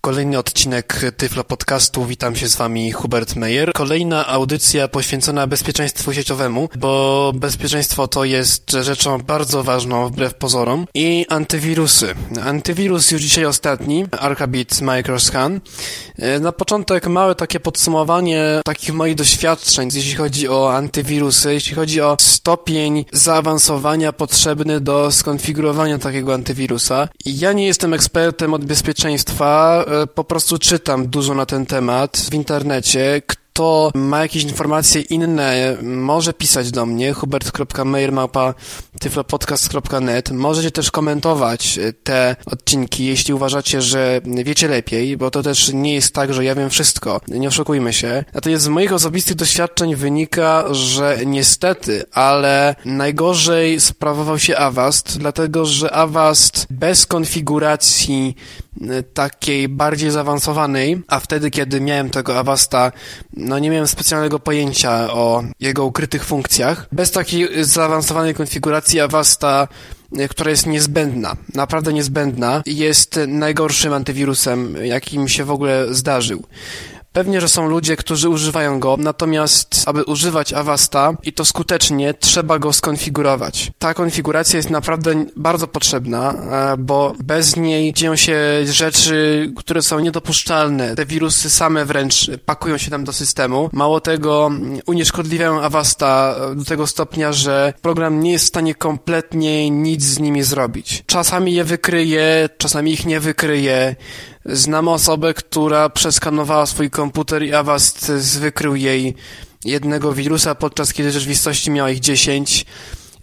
Kolejny odcinek Tyflo Podcastu. Witam się z Wami Hubert Meyer. Kolejna audycja poświęcona bezpieczeństwu sieciowemu, bo bezpieczeństwo to jest rzeczą bardzo ważną wbrew pozorom. I antywirusy. Antywirus już dzisiaj ostatni, Arcabit Microscan. Na początek małe takie podsumowanie takich moich doświadczeń, jeśli chodzi o antywirusy, jeśli chodzi o stopień zaawansowania potrzebny do skonfigurowania takiego antywirusa. Ja nie jestem ekspertem od bezpieczeństwa, E, po prostu czytam dużo na ten temat w internecie. Kto ma jakieś informacje inne, może pisać do mnie hubert.mailmapa.tyflopodcast.net. Możecie też komentować te odcinki, jeśli uważacie, że wiecie lepiej, bo to też nie jest tak, że ja wiem wszystko. Nie oszukujmy się. Natomiast z moich osobistych doświadczeń wynika, że niestety, ale najgorzej sprawował się Avast, dlatego że Avast bez konfiguracji takiej bardziej zaawansowanej, a wtedy, kiedy miałem tego Avasta, no nie miałem specjalnego pojęcia o jego ukrytych funkcjach. Bez takiej zaawansowanej konfiguracji Avasta która jest niezbędna, naprawdę niezbędna, jest najgorszym antywirusem, jakim się w ogóle zdarzył. Pewnie, że są ludzie, którzy używają go, natomiast aby używać Avasta i to skutecznie, trzeba go skonfigurować. Ta konfiguracja jest naprawdę bardzo potrzebna, e, bo bez niej dzieją się rzeczy, które są niedopuszczalne. Te wirusy same wręcz pakują się tam do systemu. Mało tego, unieszkodliwiają Avasta do tego stopnia, że program nie jest w stanie kompletnie nic z nimi zrobić. Czasami je wykryje, czasami ich nie wykryje. Znam osobę, która przeskanowała swój komputer i Avast wykrył jej jednego wirusa, podczas kiedy w rzeczywistości miała ich 10.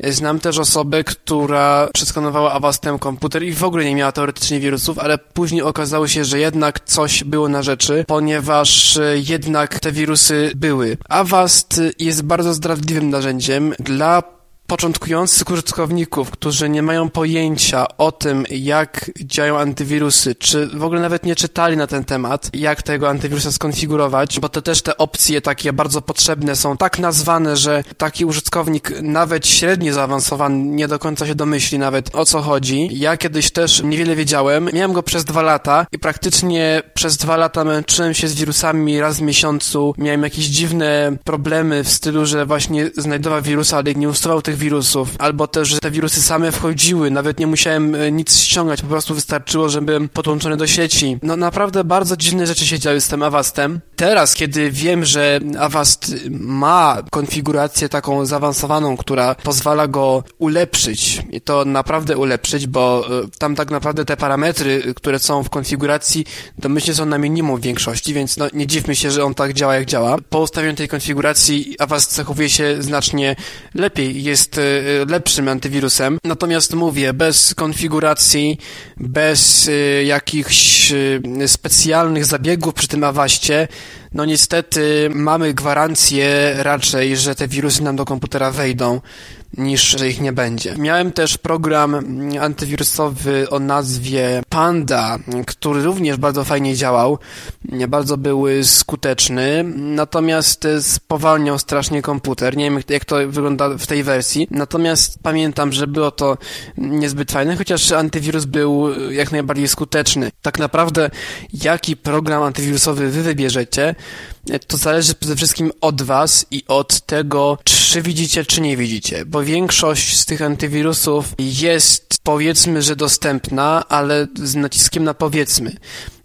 Znam też osobę, która przeskanowała Avastem komputer i w ogóle nie miała teoretycznie wirusów, ale później okazało się, że jednak coś było na rzeczy, ponieważ jednak te wirusy były. Avast jest bardzo zdradliwym narzędziem dla początkujących użytkowników, którzy nie mają pojęcia o tym, jak działają antywirusy, czy w ogóle nawet nie czytali na ten temat, jak tego antywirusa skonfigurować, bo to też te opcje takie bardzo potrzebne są. Tak nazwane, że taki użytkownik nawet średnio zaawansowany nie do końca się domyśli nawet o co chodzi. Ja kiedyś też niewiele wiedziałem, miałem go przez dwa lata i praktycznie przez dwa lata męczyłem się z wirusami. Raz w miesiącu, miałem jakieś dziwne problemy w stylu, że właśnie znajdował wirusa, ale nie usuwał tych wirusów, albo też, że te wirusy same wchodziły, nawet nie musiałem e, nic ściągać, po prostu wystarczyło, że byłem podłączony do sieci. No naprawdę bardzo dziwne rzeczy się działy z tym Avastem. Teraz, kiedy wiem, że Avast ma konfigurację taką zaawansowaną, która pozwala go ulepszyć, i to naprawdę ulepszyć, bo e, tam tak naprawdę te parametry, które są w konfiguracji, domyślnie są na minimum w większości, więc no nie dziwmy się, że on tak działa, jak działa. Po ustawieniu tej konfiguracji Avast zachowuje się znacznie lepiej, jest jest y, lepszym antywirusem. Natomiast mówię, bez konfiguracji, bez y, jakichś y, specjalnych zabiegów przy tym awaście, no niestety mamy gwarancję raczej, że te wirusy nam do komputera wejdą niż że ich nie będzie. Miałem też program antywirusowy o nazwie Panda, który również bardzo fajnie działał, bardzo był skuteczny, natomiast spowalniał strasznie komputer. Nie wiem, jak to wygląda w tej wersji, natomiast pamiętam, że było to niezbyt fajne, chociaż antywirus był jak najbardziej skuteczny. Tak naprawdę, jaki program antywirusowy wy wybierzecie, to zależy przede wszystkim od Was i od tego, czy widzicie, czy nie widzicie, bo większość z tych antywirusów jest powiedzmy, że dostępna, ale z naciskiem na powiedzmy.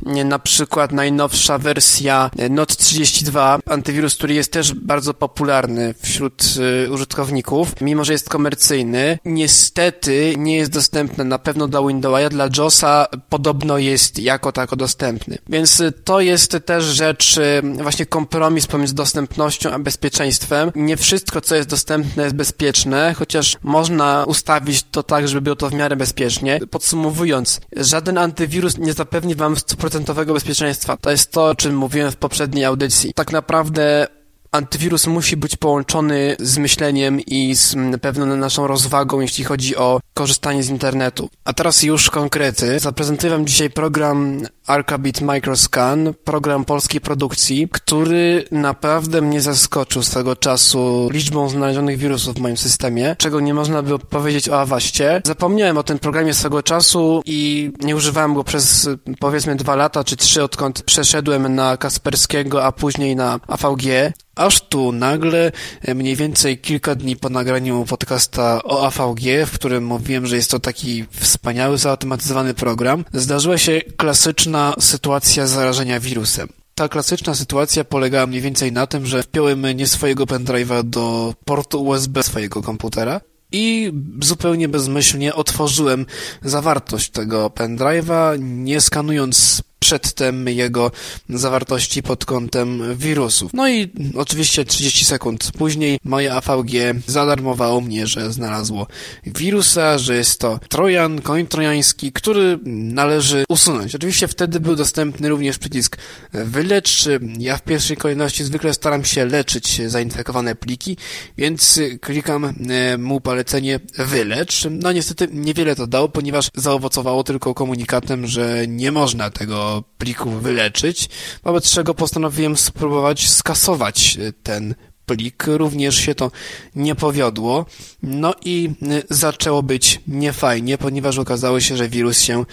Na przykład najnowsza wersja Note 32, antywirus, który jest też bardzo popularny wśród y, użytkowników, mimo że jest komercyjny, niestety nie jest dostępny na pewno dla Windowsa, dla JOSa podobno jest jako tako dostępny. Więc y, to jest też rzecz, właśnie kompromis pomiędzy dostępnością a bezpieczeństwem. Nie wszystko, co jest dostępne jest bezpieczne, chociaż można ustawić to tak, żeby było to w miarę bezpiecznie. Podsumowując, żaden antywirus nie zapewni wam stuprocentowego bezpieczeństwa. To jest to, o czym mówiłem w poprzedniej audycji. Tak naprawdę Antywirus musi być połączony z myśleniem i z pewną naszą rozwagą, jeśli chodzi o korzystanie z internetu. A teraz już konkrety. Zaprezentuję Wam dzisiaj program Arcabit Microscan, program polskiej produkcji, który naprawdę mnie zaskoczył swego czasu liczbą znalezionych wirusów w moim systemie, czego nie można by powiedzieć o Awaście. Zapomniałem o tym programie swego czasu i nie używałem go przez powiedzmy dwa lata czy trzy, odkąd przeszedłem na Kasperskiego, a później na AVG. Aż tu nagle, e, mniej więcej kilka dni po nagraniu podcasta o AVG, w którym mówiłem, że jest to taki wspaniały, zautomatyzowany program, zdarzyła się klasyczna sytuacja zarażenia wirusem. Ta klasyczna sytuacja polegała mniej więcej na tym, że wpiąłem nie swojego pendrive'a do portu USB swojego komputera i zupełnie bezmyślnie otworzyłem zawartość tego pendrive'a, nie skanując przedtem jego zawartości pod kątem wirusów. No i oczywiście 30 sekund później moje AVG zadarmowało mnie, że znalazło wirusa, że jest to trojan, koń trojański, który należy usunąć. Oczywiście wtedy był dostępny również przycisk wylecz. Ja w pierwszej kolejności zwykle staram się leczyć zainfekowane pliki, więc klikam e, mu polecenie wylecz. No niestety niewiele to dało, ponieważ zaowocowało tylko komunikatem, że nie można tego pliku wyleczyć, wobec czego postanowiłem spróbować skasować e, ten plik. Również się to nie powiodło. No i e, zaczęło być niefajnie, ponieważ okazało się, że wirus się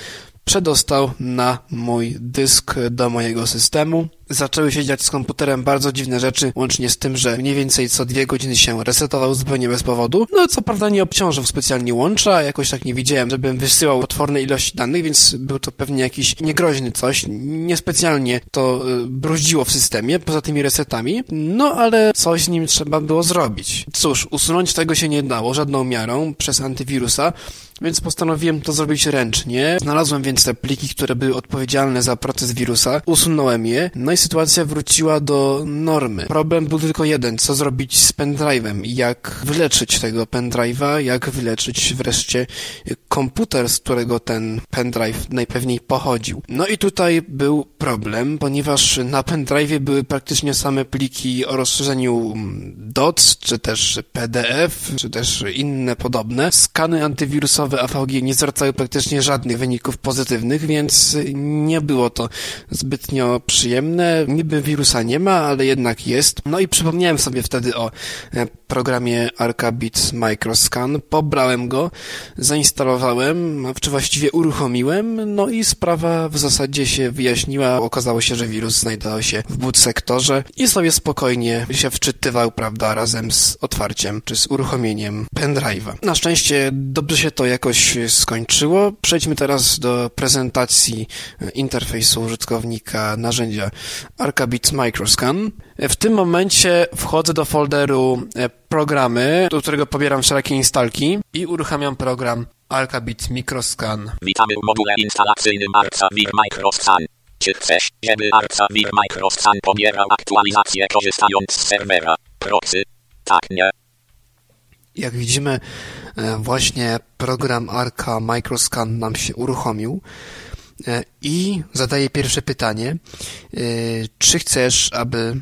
przedostał na mój dysk do mojego systemu zaczęły się dziać z komputerem bardzo dziwne rzeczy, łącznie z tym, że mniej więcej co dwie godziny się resetował zupełnie bez powodu. No, co prawda nie obciążył specjalnie łącza, jakoś tak nie widziałem, żebym wysyłał potworne ilości danych, więc był to pewnie jakiś niegroźny coś. Niespecjalnie to y, bruździło w systemie, poza tymi resetami, no ale coś z nim trzeba było zrobić. Cóż, usunąć tego się nie dało żadną miarą przez antywirusa, więc postanowiłem to zrobić ręcznie. Znalazłem więc te pliki, które były odpowiedzialne za proces wirusa, usunąłem je, no i sytuacja wróciła do normy. Problem był tylko jeden, co zrobić z pendrive'em, jak wyleczyć tego pendrive'a, jak wyleczyć wreszcie komputer, z którego ten pendrive najpewniej pochodził. No i tutaj był problem, ponieważ na pendrive'ie były praktycznie same pliki o rozszerzeniu DOC, czy też PDF, czy też inne podobne. Skany antywirusowe AVG nie zwracały praktycznie żadnych wyników pozytywnych, więc nie było to zbytnio przyjemne niby wirusa nie ma, ale jednak jest. No i przypomniałem sobie wtedy o e, programie Arcabit Microscan, pobrałem go, zainstalowałem, czy właściwie uruchomiłem, no i sprawa w zasadzie się wyjaśniła. Okazało się, że wirus znajdował się w boot sektorze i sobie spokojnie się wczytywał, prawda, razem z otwarciem, czy z uruchomieniem pendrive'a. Na szczęście dobrze się to jakoś skończyło. Przejdźmy teraz do prezentacji interfejsu użytkownika narzędzia Arcabit Microscan. W tym momencie wchodzę do folderu e, programy, do którego pobieram wszelakie instalki i uruchamiam program Arcabit Microscan. Witamy w module instalacyjnym Arcavir Microscan. Czy chcesz, żeby Arcavir Microscan pobierał aktualizacje korzystając z serwera proxy? Tak, nie. Jak widzimy, e, właśnie program Arca Microscan nam się uruchomił. E, i zadaję pierwsze pytanie. E, czy chcesz, aby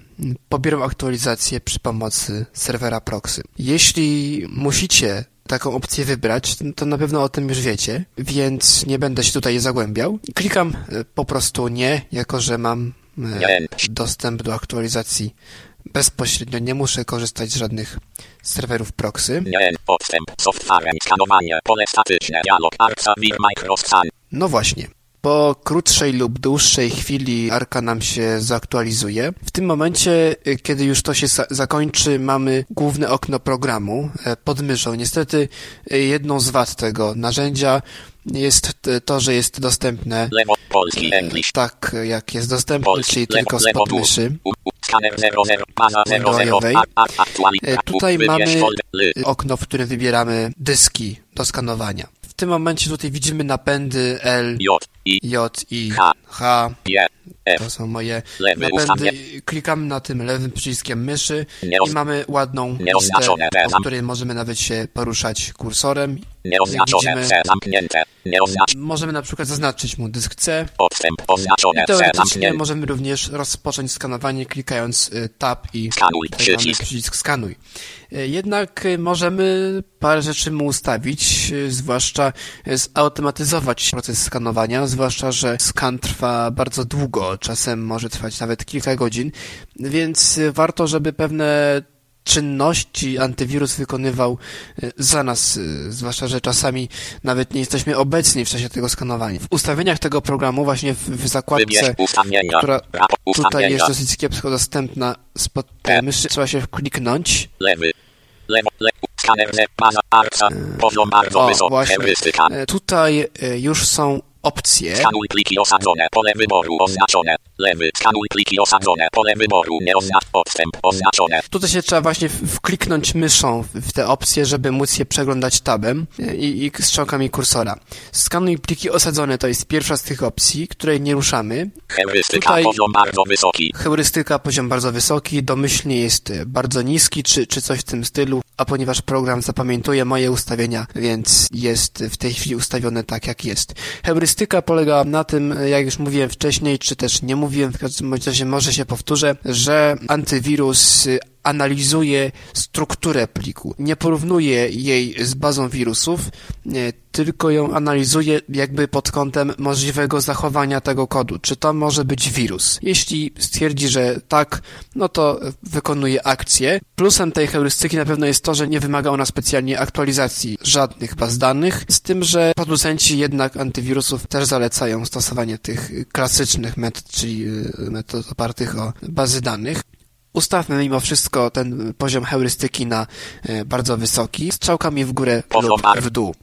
pobierał aktualizację przy pomocy serwera proxy? Jeśli musicie taką opcję wybrać, to na pewno o tym już wiecie, więc nie będę się tutaj zagłębiał. Klikam e, po prostu nie, jako że mam dostęp do aktualizacji bezpośrednio, nie muszę korzystać z żadnych serwerów proxy. Nie, podstęp, software, skanowanie, pole statyczne, dialog, arca, vir, microscan. No właśnie. Po krótszej lub dłuższej chwili arka nam się zaktualizuje. W tym momencie, y, kiedy już to się zakończy, mamy główne okno programu e, pod myszą. Niestety y, jedną z wad tego narzędzia jest to, że jest dostępne lewo, polski, English. tak jak jest dostępny, polski, czyli lewo, tylko spod myszy. E, tutaj mamy okno, w którym wybieramy dyski do skanowania. W tym momencie tutaj widzimy napędy L, J, I, J, I, H. H. F. To są moje napędy. Klikamy na tym lewym przyciskiem myszy i mamy ładną listę, po której możemy nawet się poruszać kursorem. Jak widzimy, C zamknięte. Nieoznacz. możemy na przykład zaznaczyć mu dysk C. I teoretycznie możemy również rozpocząć skanowanie klikając y, Tab i tak przycisk. skanuj. Y, Jednak y, możemy parę rzeczy mu ustawić, y, zwłaszcza zautomatyzować proces skanowania, zwłaszcza, że skan trwa bardzo długo, czasem może trwać nawet kilka godzin, więc y, warto, żeby pewne czynności antywirus wykonywał y, za nas, y, zwłaszcza, że czasami nawet nie jesteśmy obecni w czasie tego skanowania. W ustawieniach tego programu, właśnie w, w zakładce która tutaj jest dosyć kiepsko dostępna spod tej myszy. Trzeba się kliknąć. Lewy. Lewo. Lewo. Skaner Z. Baza. Arca. Poziom bardzo O, wysoki. właśnie. Heurystyka. E, Tutaj e, już są opcje. Skanuj pliki osadzone. Pole wyboru oznaczone. Lewy. Skanuj pliki osadzone. Pole wyboru nie oznacz. Odstęp oznaczone. Tutaj się trzeba właśnie wkliknąć myszą w te opcje, żeby móc je przeglądać tabem e, i, i strzałkami kursora. Skanuj pliki osadzone to jest pierwsza z tych opcji, której nie ruszamy. Heurystyka. Tutaj- Poziom bardzo wysoki. Heurystyka poziom bardzo wysoki, domyślnie jest e, bardzo niski, czy, czy coś w tym stylu, a ponieważ program zapamiętuje moje ustawienia, więc jest w tej chwili ustawione tak, jak jest. Heurystyka polega na tym, jak już mówiłem wcześniej, czy też nie mówiłem, w każdym razie może się powtórzę, że antywirus analizuje strukturę pliku. Nie porównuje jej z bazą wirusów, nie, tylko ją analizuje jakby pod kątem możliwego zachowania tego kodu. Czy to może być wirus? Jeśli stwierdzi, że tak, no to wykonuje akcję. Plusem tej heurystyki na pewno jest to, że nie wymaga ona specjalnie aktualizacji żadnych baz danych, z tym, że producenci jednak antywirusów też zalecają stosowanie tych klasycznych metod, czyli y, metod opartych o bazy danych. Ustawmy mimo wszystko ten poziom heurystyki na e, bardzo wysoki, strzałkami w górę lub w dół.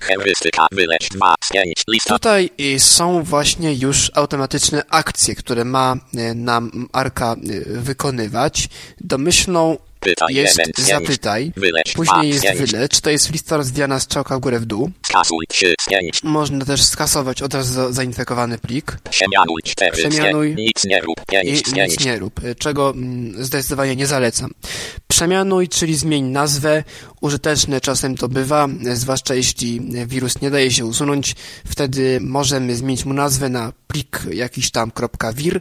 Heurystyka. Wyleć 2 z 5. Lista. Tutaj y, są właśnie już automatyczne akcje, które ma y, nam Arka wykonywać. Domyślną Pytaj jest 1 z 5. zapytaj, Wyleć 2 później jest 5. wylecz, to jest lista rozwijana strzałka w górę w dół. Skasuj 3 z 5. Można też skasować od razu za- zainfekowany plik Przemianuj 4 z 5. Przemianuj. Nic nie rób 5 i z 5. nic nie rób, czego mm, zdecydowanie nie zalecam. Przemianuj, czyli zmień nazwę. Użyteczne czasem to bywa, zwłaszcza jeśli wirus nie daje się usunąć. Wtedy możemy zmienić mu nazwę na plik jakiś tam .vir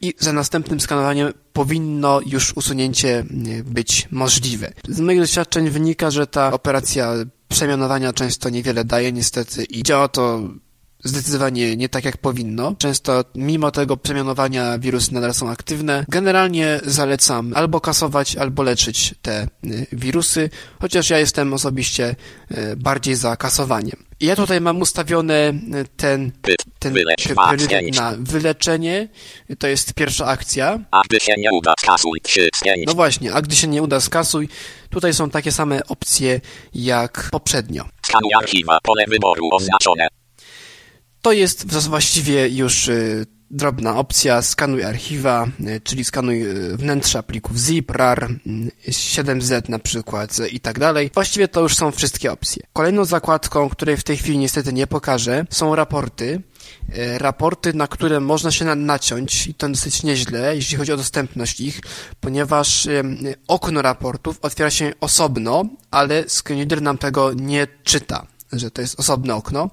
i za następnym skanowaniem powinno już usunięcie być możliwe. Z moich doświadczeń wynika, że ta operacja przemianowania często niewiele daje niestety i działa to zdecydowanie nie tak jak powinno. Często mimo tego przemianowania wirusy nadal są aktywne. Generalnie zalecam albo kasować, albo leczyć te y, wirusy, chociaż ja jestem osobiście y, bardziej za kasowaniem. Ja tutaj mam ustawione y, ten, ten Wyleć ten 2 z priorytet 5. na wyleczenie. To jest pierwsza akcja. A gdy się nie uda, skasuj 3 z 5. No właśnie, a gdy się nie uda, skasuj. Tutaj są takie same opcje jak poprzednio. Skanuj archiwa. Pole wyboru oznaczone. To jest właściwie już y, drobna opcja skanuj archiwa, y, czyli skanuj y, wnętrza plików zip, rar, y, 7z na przykład i tak dalej. Właściwie to już są wszystkie opcje. Kolejną zakładką, której w tej chwili niestety nie pokażę, są raporty. Raporty, na które można się na- naciąć i to dosyć nieźle, jeśli chodzi o dostępność ich, ponieważ okno raportów otwiera się osobno, ale screenreader nam tego nie czyta że to jest osobne okno.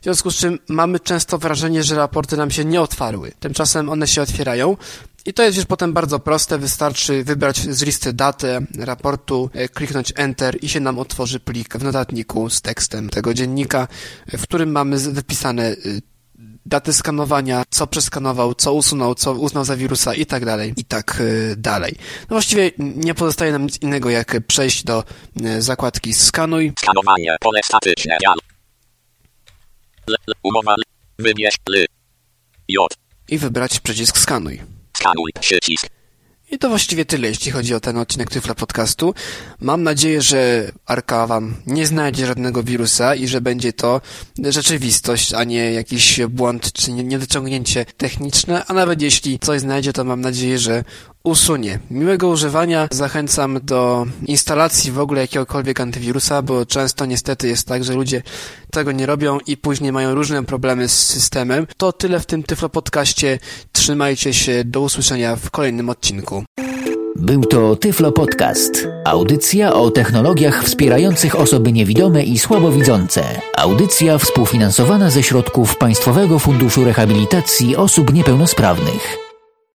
W związku z czym mamy często wrażenie, że raporty nam się nie otwarły. Tymczasem one się otwierają. I to jest już potem bardzo proste, wystarczy wybrać z listy datę raportu, e, kliknąć Enter i się nam otworzy plik w notatniku z tekstem tego dziennika, e, w którym mamy wypisane y, daty skanowania, co przeskanował, co usunął, co uznał za wirusa i tak dalej, i tak y, dalej. No właściwie nie pozostaje nam nic innego, jak przejść do y, zakładki Skanuj, Skanowanie. Pole statyczne. Jal. Umowa. Wybierz. J. i wybrać przycisk Skanuj. Skanuj. Przycisk. I to właściwie tyle, jeśli chodzi o ten odcinek Tyfla Podcastu. Mam nadzieję, że Arka wam nie znajdzie żadnego wirusa i że będzie to rzeczywistość, a nie jakiś błąd czy nie- niedociągnięcie techniczne, a nawet jeśli coś znajdzie, to mam nadzieję, że usunie. Miłego używania. Zachęcam do instalacji w ogóle jakiegokolwiek antywirusa, bo często niestety jest tak, że ludzie tego nie robią i później mają różne problemy z systemem. To tyle w tym Tyflo Podcaście. Trzymajcie się, do usłyszenia w kolejnym odcinku. Był to Tyflo Podcast. Audycja o technologiach wspierających osoby niewidome i słabowidzące. Audycja współfinansowana ze środków Państwowego Funduszu Rehabilitacji Osób Niepełnosprawnych.